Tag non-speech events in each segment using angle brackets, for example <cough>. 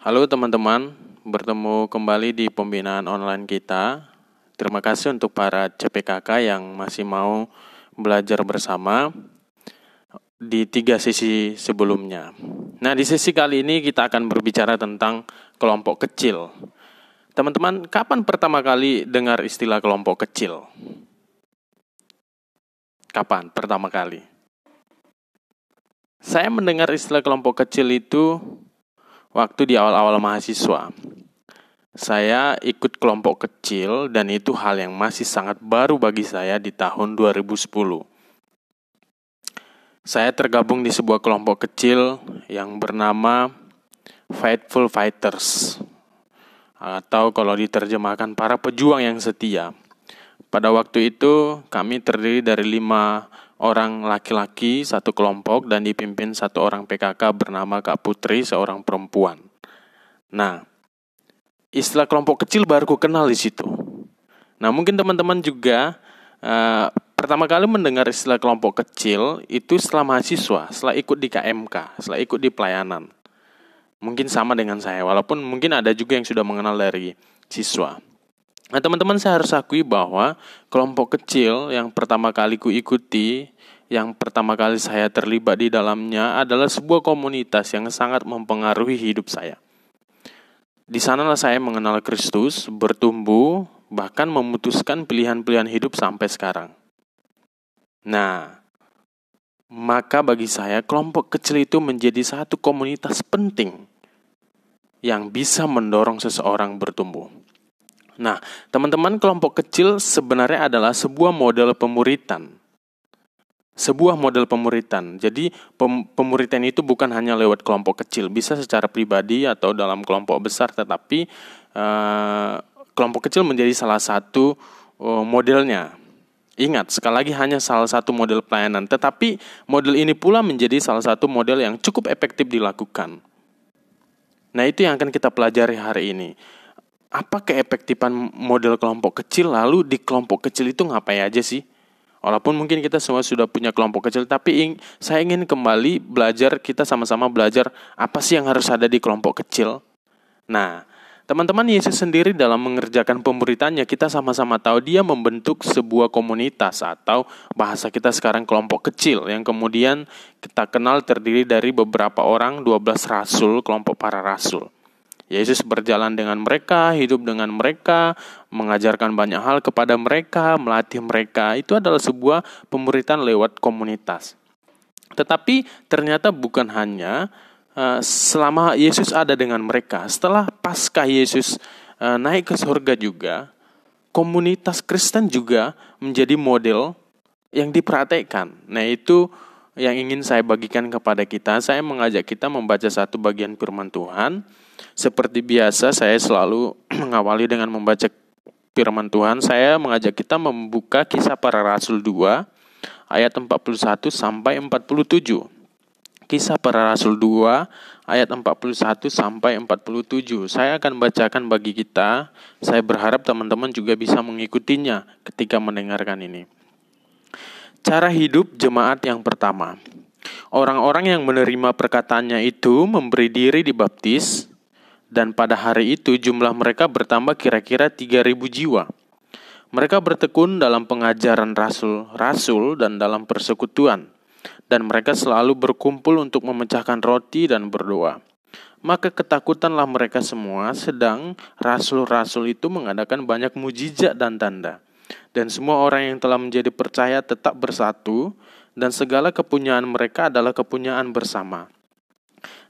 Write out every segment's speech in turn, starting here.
Halo teman-teman, bertemu kembali di pembinaan online kita. Terima kasih untuk para CPKK yang masih mau belajar bersama di tiga sesi sebelumnya. Nah, di sesi kali ini kita akan berbicara tentang kelompok kecil. Teman-teman, kapan pertama kali dengar istilah kelompok kecil? Kapan pertama kali? Saya mendengar istilah kelompok kecil itu waktu di awal-awal mahasiswa. Saya ikut kelompok kecil dan itu hal yang masih sangat baru bagi saya di tahun 2010. Saya tergabung di sebuah kelompok kecil yang bernama Faithful Fighters atau kalau diterjemahkan para pejuang yang setia. Pada waktu itu kami terdiri dari lima orang laki-laki satu kelompok dan dipimpin satu orang PKK bernama Kak Putri, seorang perempuan. Nah, istilah kelompok kecil baru ku kenal di situ. Nah, mungkin teman-teman juga uh, pertama kali mendengar istilah kelompok kecil itu setelah mahasiswa, setelah ikut di KMK, setelah ikut di pelayanan. Mungkin sama dengan saya, walaupun mungkin ada juga yang sudah mengenal dari siswa. Nah, teman-teman saya harus akui bahwa kelompok kecil yang pertama kali ku ikuti, yang pertama kali saya terlibat di dalamnya adalah sebuah komunitas yang sangat mempengaruhi hidup saya. Di sanalah saya mengenal Kristus, bertumbuh, bahkan memutuskan pilihan-pilihan hidup sampai sekarang. Nah, maka bagi saya kelompok kecil itu menjadi satu komunitas penting yang bisa mendorong seseorang bertumbuh. Nah, teman-teman, kelompok kecil sebenarnya adalah sebuah model pemuritan. Sebuah model pemuritan. Jadi, pem pemuritan itu bukan hanya lewat kelompok kecil, bisa secara pribadi atau dalam kelompok besar, tetapi uh, kelompok kecil menjadi salah satu uh, modelnya. Ingat, sekali lagi hanya salah satu model pelayanan, tetapi model ini pula menjadi salah satu model yang cukup efektif dilakukan. Nah, itu yang akan kita pelajari hari ini apa keefektifan model kelompok kecil lalu di kelompok kecil itu ngapain aja sih? Walaupun mungkin kita semua sudah punya kelompok kecil, tapi ing, saya ingin kembali belajar, kita sama-sama belajar apa sih yang harus ada di kelompok kecil. Nah, teman-teman Yesus sendiri dalam mengerjakan pemberitannya, kita sama-sama tahu dia membentuk sebuah komunitas atau bahasa kita sekarang kelompok kecil yang kemudian kita kenal terdiri dari beberapa orang, 12 rasul, kelompok para rasul. Yesus berjalan dengan mereka, hidup dengan mereka, mengajarkan banyak hal kepada mereka, melatih mereka. Itu adalah sebuah pemuritan lewat komunitas. Tetapi ternyata bukan hanya uh, selama Yesus ada dengan mereka. Setelah pasca Yesus uh, naik ke surga juga, komunitas Kristen juga menjadi model yang diperhatikan. Nah, itu yang ingin saya bagikan kepada kita. Saya mengajak kita membaca satu bagian firman Tuhan seperti biasa saya selalu <clears throat> mengawali dengan membaca firman Tuhan. Saya mengajak kita membuka kisah para rasul 2 ayat 41 sampai 47. Kisah para rasul 2 ayat 41 sampai 47. Saya akan bacakan bagi kita. Saya berharap teman-teman juga bisa mengikutinya ketika mendengarkan ini. Cara hidup jemaat yang pertama. Orang-orang yang menerima perkataannya itu memberi diri dibaptis dan pada hari itu jumlah mereka bertambah kira-kira 3000 jiwa. Mereka bertekun dalam pengajaran rasul-rasul dan dalam persekutuan, dan mereka selalu berkumpul untuk memecahkan roti dan berdoa. Maka ketakutanlah mereka semua, sedang rasul-rasul itu mengadakan banyak mujizat dan tanda. Dan semua orang yang telah menjadi percaya tetap bersatu, dan segala kepunyaan mereka adalah kepunyaan bersama.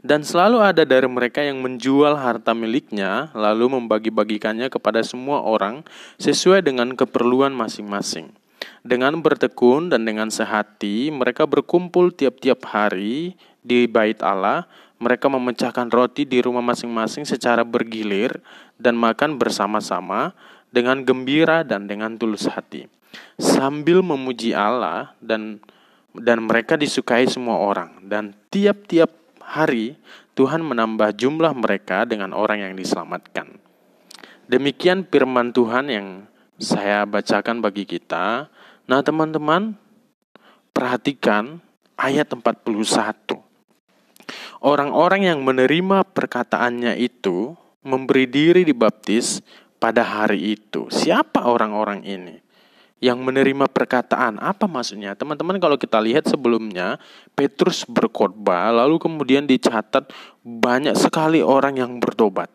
Dan selalu ada dari mereka yang menjual harta miliknya, lalu membagi-bagikannya kepada semua orang sesuai dengan keperluan masing-masing. Dengan bertekun dan dengan sehati, mereka berkumpul tiap-tiap hari di bait Allah. Mereka memecahkan roti di rumah masing-masing secara bergilir dan makan bersama-sama dengan gembira dan dengan tulus hati, sambil memuji Allah dan dan mereka disukai semua orang dan tiap-tiap hari Tuhan menambah jumlah mereka dengan orang yang diselamatkan. Demikian firman Tuhan yang saya bacakan bagi kita. Nah, teman-teman, perhatikan ayat 41. orang-orang yang menerima perkataannya itu memberi diri dibaptis pada hari itu. Siapa orang-orang ini? Yang menerima perkataan, apa maksudnya? Teman-teman kalau kita lihat sebelumnya, Petrus berkhotbah, lalu kemudian dicatat banyak sekali orang yang bertobat.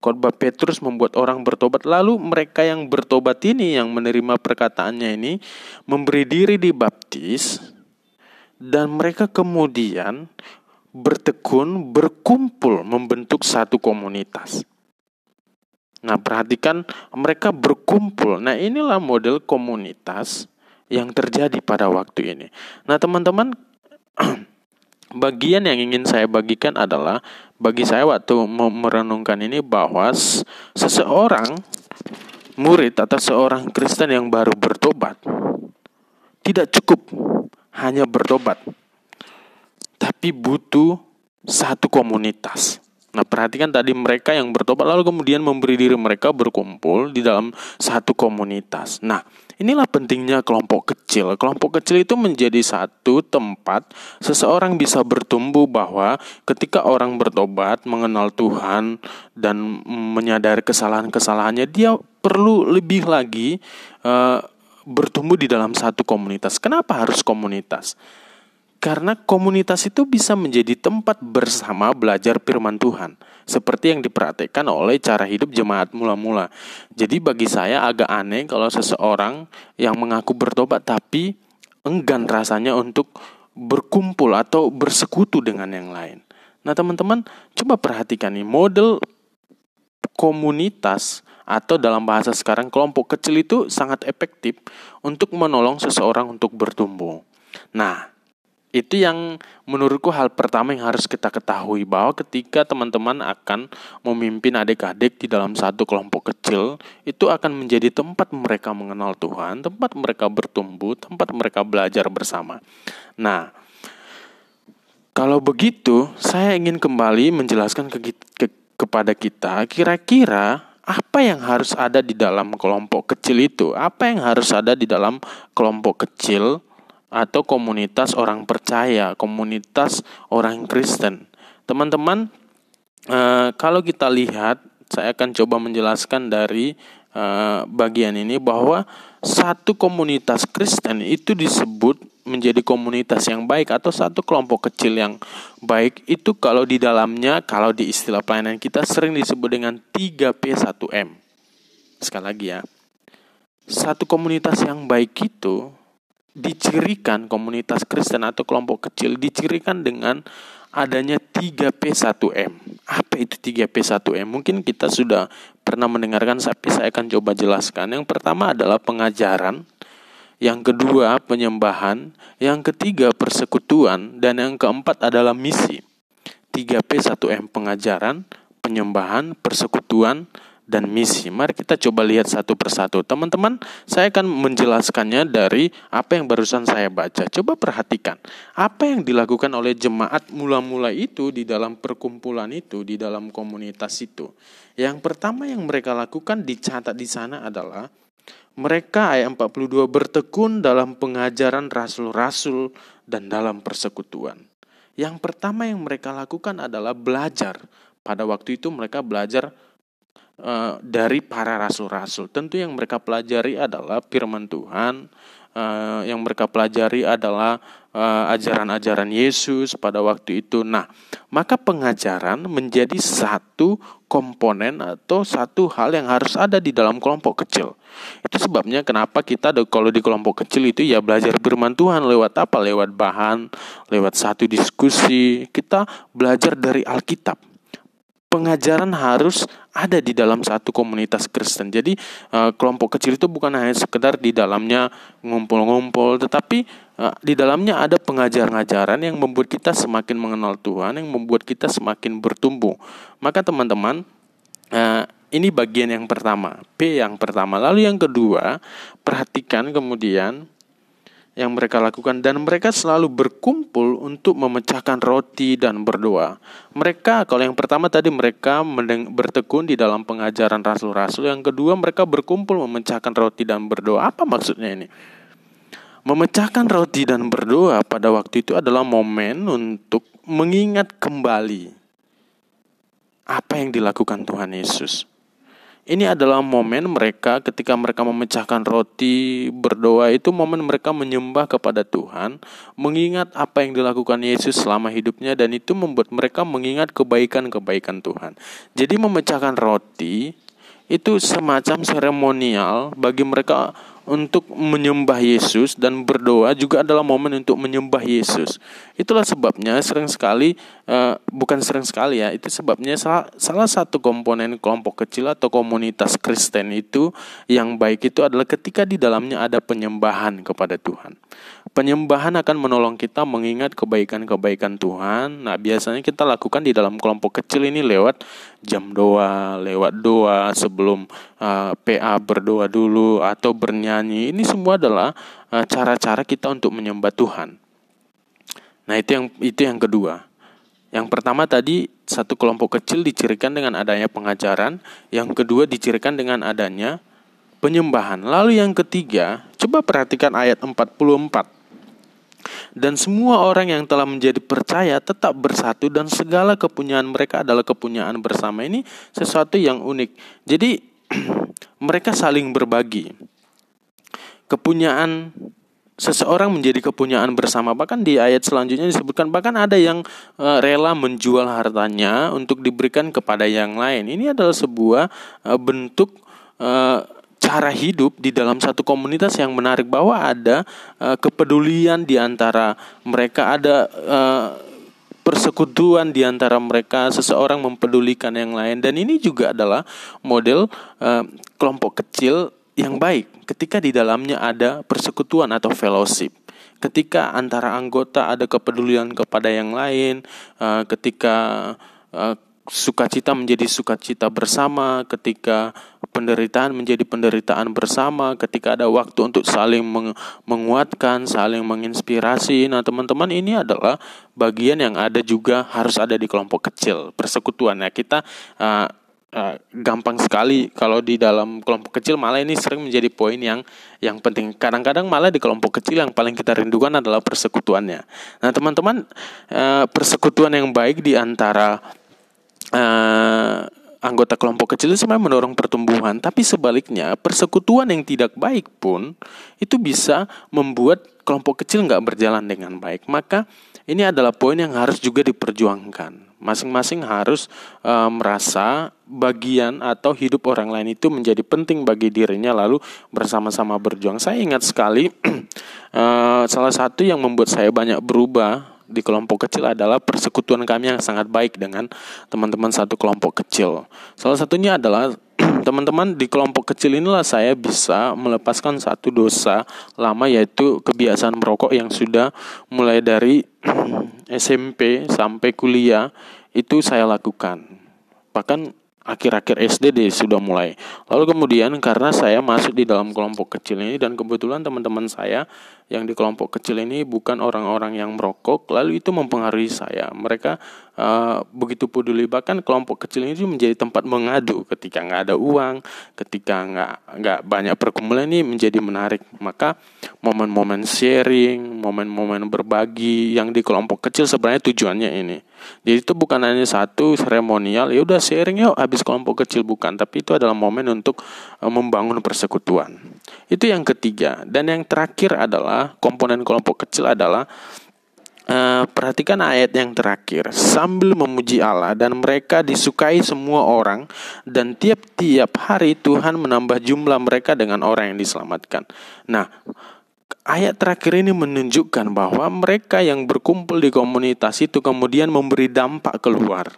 Khotbah Petrus membuat orang bertobat, lalu mereka yang bertobat ini, yang menerima perkataannya ini, memberi diri dibaptis, dan mereka kemudian bertekun, berkumpul, membentuk satu komunitas. Nah, perhatikan mereka berkumpul. Nah, inilah model komunitas yang terjadi pada waktu ini. Nah, teman-teman, <clears throat> bagian yang ingin saya bagikan adalah bagi saya waktu merenungkan ini bahwa seseorang murid atau seorang Kristen yang baru bertobat tidak cukup hanya bertobat, tapi butuh satu komunitas. Nah, perhatikan tadi mereka yang bertobat lalu kemudian memberi diri mereka berkumpul di dalam satu komunitas. Nah, inilah pentingnya kelompok kecil. Kelompok kecil itu menjadi satu tempat seseorang bisa bertumbuh bahwa ketika orang bertobat, mengenal Tuhan dan menyadari kesalahan-kesalahannya, dia perlu lebih lagi uh, bertumbuh di dalam satu komunitas. Kenapa harus komunitas? Karena komunitas itu bisa menjadi tempat bersama belajar firman Tuhan. Seperti yang diperhatikan oleh cara hidup jemaat mula-mula. Jadi bagi saya agak aneh kalau seseorang yang mengaku bertobat tapi enggan rasanya untuk berkumpul atau bersekutu dengan yang lain. Nah teman-teman coba perhatikan nih model komunitas atau dalam bahasa sekarang kelompok kecil itu sangat efektif untuk menolong seseorang untuk bertumbuh. Nah, itu yang menurutku hal pertama yang harus kita ketahui bahwa ketika teman-teman akan memimpin adik-adik di dalam satu kelompok kecil itu akan menjadi tempat mereka mengenal Tuhan, tempat mereka bertumbuh, tempat mereka belajar bersama. Nah, kalau begitu saya ingin kembali menjelaskan ke, ke, kepada kita kira-kira apa yang harus ada di dalam kelompok kecil itu? Apa yang harus ada di dalam kelompok kecil? Atau komunitas orang percaya, komunitas orang Kristen. Teman-teman, eh, kalau kita lihat, saya akan coba menjelaskan dari eh, bagian ini bahwa satu komunitas Kristen itu disebut menjadi komunitas yang baik atau satu kelompok kecil yang baik itu kalau di dalamnya kalau di istilah pelayanan kita sering disebut dengan 3P1M. Sekali lagi ya. Satu komunitas yang baik itu dicirikan komunitas Kristen atau kelompok kecil dicirikan dengan adanya 3P1M. Apa itu 3P1M? Mungkin kita sudah pernah mendengarkan tapi saya akan coba jelaskan. Yang pertama adalah pengajaran, yang kedua penyembahan, yang ketiga persekutuan, dan yang keempat adalah misi. 3P1M pengajaran, penyembahan, persekutuan, dan misi. Mari kita coba lihat satu persatu. Teman-teman, saya akan menjelaskannya dari apa yang barusan saya baca. Coba perhatikan, apa yang dilakukan oleh jemaat mula-mula itu di dalam perkumpulan itu, di dalam komunitas itu. Yang pertama yang mereka lakukan dicatat di sana adalah mereka ayat 42 bertekun dalam pengajaran rasul-rasul dan dalam persekutuan. Yang pertama yang mereka lakukan adalah belajar. Pada waktu itu mereka belajar uh, dari para rasul-rasul. Tentu yang mereka pelajari adalah firman Tuhan, uh, yang mereka pelajari adalah uh, ajaran-ajaran Yesus pada waktu itu. Nah, maka pengajaran menjadi satu komponen atau satu hal yang harus ada di dalam kelompok kecil. Itu sebabnya kenapa kita kalau di kelompok kecil itu ya belajar firman Tuhan lewat apa? Lewat bahan, lewat satu diskusi. Kita belajar dari Alkitab pengajaran harus ada di dalam satu komunitas Kristen. Jadi uh, kelompok kecil itu bukan hanya sekedar di dalamnya ngumpul-ngumpul, tetapi uh, di dalamnya ada pengajaran-ajaran yang membuat kita semakin mengenal Tuhan, yang membuat kita semakin bertumbuh. Maka teman-teman, uh, ini bagian yang pertama, P yang pertama. Lalu yang kedua, perhatikan kemudian yang mereka lakukan dan mereka selalu berkumpul untuk memecahkan roti dan berdoa. Mereka kalau yang pertama tadi mereka bertekun di dalam pengajaran rasul-rasul, yang kedua mereka berkumpul memecahkan roti dan berdoa. Apa maksudnya ini? Memecahkan roti dan berdoa pada waktu itu adalah momen untuk mengingat kembali apa yang dilakukan Tuhan Yesus. Ini adalah momen mereka ketika mereka memecahkan roti, berdoa itu momen mereka menyembah kepada Tuhan, mengingat apa yang dilakukan Yesus selama hidupnya dan itu membuat mereka mengingat kebaikan-kebaikan Tuhan. Jadi memecahkan roti itu semacam seremonial bagi mereka untuk menyembah Yesus dan berdoa juga adalah momen untuk menyembah Yesus. Itulah sebabnya sering sekali uh, bukan sering sekali ya, itu sebabnya salah, salah satu komponen kelompok kecil atau komunitas Kristen itu yang baik itu adalah ketika di dalamnya ada penyembahan kepada Tuhan. Penyembahan akan menolong kita mengingat kebaikan-kebaikan Tuhan. Nah, biasanya kita lakukan di dalam kelompok kecil ini lewat jam doa, lewat doa sebelum uh, eh, PA berdoa dulu atau bernyanyi. Ini semua adalah uh, cara-cara kita untuk menyembah Tuhan. Nah, itu yang itu yang kedua. Yang pertama tadi satu kelompok kecil dicirikan dengan adanya pengajaran, yang kedua dicirikan dengan adanya penyembahan. Lalu yang ketiga, coba perhatikan ayat 44. Dan semua orang yang telah menjadi percaya tetap bersatu dan segala kepunyaan mereka adalah kepunyaan bersama. Ini sesuatu yang unik. Jadi <clears throat> mereka saling berbagi. Kepunyaan seseorang menjadi kepunyaan bersama. Bahkan di ayat selanjutnya disebutkan bahkan ada yang uh, rela menjual hartanya untuk diberikan kepada yang lain. Ini adalah sebuah uh, bentuk uh, cara hidup di dalam satu komunitas yang menarik bahwa ada kepedulian di antara mereka ada persekutuan di antara mereka seseorang mempedulikan yang lain. Dan ini juga adalah model uh, kelompok kecil yang baik. Ketika di dalamnya ada persekutuan atau fellowship. Ketika antara anggota ada kepedulian kepada yang lain uh, ketika uh, sukacita menjadi sukacita bersama, ketika penderitaan menjadi penderitaan bersama, ketika ada waktu untuk saling menguatkan, saling menginspirasi. Nah, teman-teman, ini adalah bagian yang ada juga harus ada di kelompok kecil, persekutuan. Nah, kita uh, uh, gampang sekali kalau di dalam kelompok kecil malah ini sering menjadi poin yang yang penting. Kadang-kadang malah di kelompok kecil yang paling kita rindukan adalah persekutuannya. Nah, teman-teman, uh, persekutuan yang baik di antara uh, anggota kelompok kecil itu sebenarnya mendorong pertumbuhan, tapi sebaliknya persekutuan yang tidak baik pun itu bisa membuat kelompok kecil nggak berjalan dengan baik. Maka ini adalah poin yang harus juga diperjuangkan. Masing-masing harus uh, merasa bagian atau hidup orang lain itu menjadi penting bagi dirinya lalu bersama-sama berjuang. Saya ingat sekali uh, <clears throat> salah satu yang membuat saya banyak berubah di kelompok kecil adalah persekutuan kami yang sangat baik dengan teman-teman satu kelompok kecil. Salah satunya adalah <clears throat> teman-teman di kelompok kecil inilah saya bisa melepaskan satu dosa lama yaitu kebiasaan merokok yang sudah mulai dari <clears throat> SMP sampai kuliah itu saya lakukan. Bahkan akhir-akhir SD deh sudah mulai. Lalu kemudian karena saya masuk di dalam kelompok kecil ini dan kebetulan teman-teman saya yang di kelompok kecil ini bukan orang-orang yang merokok, lalu itu mempengaruhi saya. Mereka uh, begitu peduli bahkan kelompok kecil ini menjadi tempat mengadu ketika nggak ada uang, ketika nggak nggak banyak perkumpulan ini menjadi menarik. Maka momen-momen sharing, momen-momen berbagi yang di kelompok kecil sebenarnya tujuannya ini. Jadi itu bukan hanya satu seremonial, ya udah sharing yuk habis kelompok kecil bukan, tapi itu adalah momen untuk uh, membangun persekutuan. Itu yang ketiga dan yang terakhir adalah komponen kelompok kecil adalah Uh, perhatikan ayat yang terakhir sambil memuji Allah dan mereka disukai semua orang dan tiap-tiap hari Tuhan menambah jumlah mereka dengan orang yang diselamatkan. Nah, ayat terakhir ini menunjukkan bahwa mereka yang berkumpul di komunitas itu kemudian memberi dampak keluar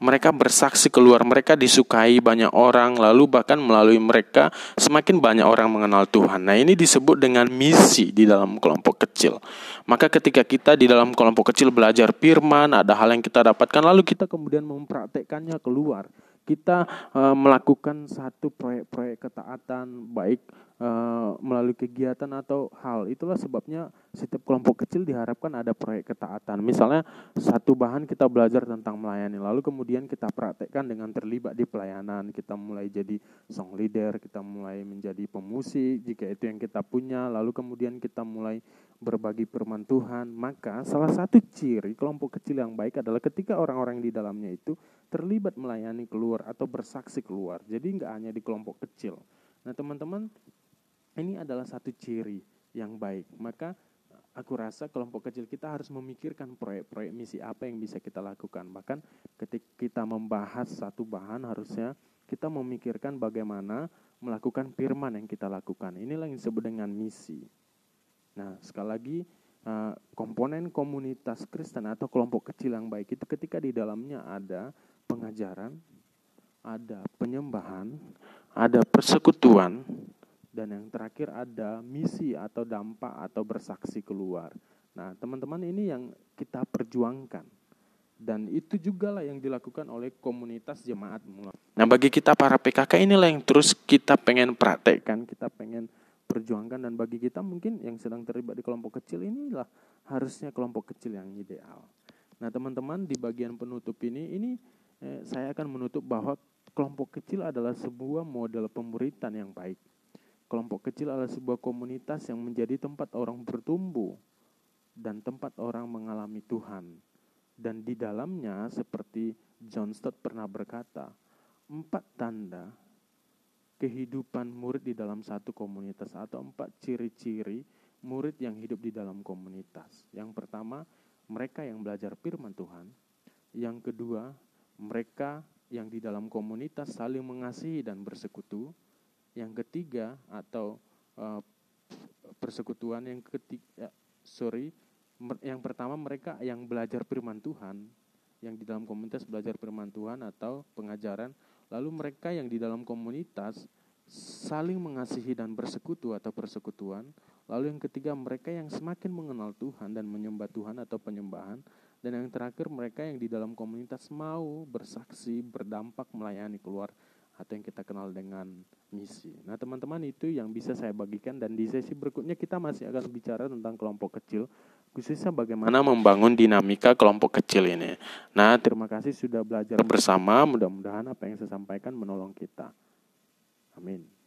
mereka bersaksi keluar, mereka disukai banyak orang, lalu bahkan melalui mereka semakin banyak orang mengenal Tuhan. Nah, ini disebut dengan misi di dalam kelompok kecil. Maka ketika kita di dalam kelompok kecil belajar firman, ada hal yang kita dapatkan, lalu kita kemudian mempraktekkannya keluar. Kita uh, melakukan satu proyek-proyek ketaatan, baik uh, melalui kegiatan atau hal. Itulah sebabnya setiap kelompok kecil diharapkan ada proyek ketaatan. Misalnya satu bahan kita belajar tentang melayani, lalu kemudian kita praktekkan dengan terlibat di pelayanan. Kita mulai jadi song leader, kita mulai menjadi pemusik jika itu yang kita punya, lalu kemudian kita mulai berbagi firman Tuhan. Maka salah satu ciri kelompok kecil yang baik adalah ketika orang-orang di dalamnya itu terlibat melayani keluar atau bersaksi keluar. Jadi nggak hanya di kelompok kecil. Nah teman-teman ini adalah satu ciri yang baik. Maka aku rasa kelompok kecil kita harus memikirkan proyek-proyek misi apa yang bisa kita lakukan. Bahkan ketika kita membahas satu bahan harusnya kita memikirkan bagaimana melakukan firman yang kita lakukan. Inilah yang disebut dengan misi. Nah, sekali lagi eh, komponen komunitas Kristen atau kelompok kecil yang baik itu ketika di dalamnya ada pengajaran, ada penyembahan, ada persekutuan, dan yang terakhir ada misi atau dampak atau bersaksi keluar. Nah, teman-teman ini yang kita perjuangkan. Dan itu juga lah yang dilakukan oleh komunitas jemaat mulai. Nah, bagi kita para PKK inilah yang terus kita pengen praktekkan, kita pengen perjuangkan dan bagi kita mungkin yang sedang terlibat di kelompok kecil inilah harusnya kelompok kecil yang ideal. Nah, teman-teman di bagian penutup ini ini eh, saya akan menutup bahwa kelompok kecil adalah sebuah model pemuritan yang baik Kelompok kecil adalah sebuah komunitas yang menjadi tempat orang bertumbuh dan tempat orang mengalami Tuhan. Dan di dalamnya seperti John Stott pernah berkata, empat tanda kehidupan murid di dalam satu komunitas atau empat ciri-ciri murid yang hidup di dalam komunitas. Yang pertama, mereka yang belajar firman Tuhan. Yang kedua, mereka yang di dalam komunitas saling mengasihi dan bersekutu. Yang ketiga atau uh, persekutuan yang ketiga, sorry, yang pertama mereka yang belajar firman Tuhan, yang di dalam komunitas belajar firman Tuhan atau pengajaran, lalu mereka yang di dalam komunitas saling mengasihi dan bersekutu atau persekutuan, lalu yang ketiga mereka yang semakin mengenal Tuhan dan menyembah Tuhan atau penyembahan, dan yang terakhir mereka yang di dalam komunitas mau bersaksi, berdampak melayani keluar atau yang kita kenal dengan misi. Nah, teman-teman itu yang bisa saya bagikan dan di sesi berikutnya kita masih akan bicara tentang kelompok kecil, khususnya bagaimana membangun dinamika kelompok kecil ini. Nah, terima kasih sudah belajar bersama. Mudah-mudahan apa yang saya sampaikan menolong kita. Amin.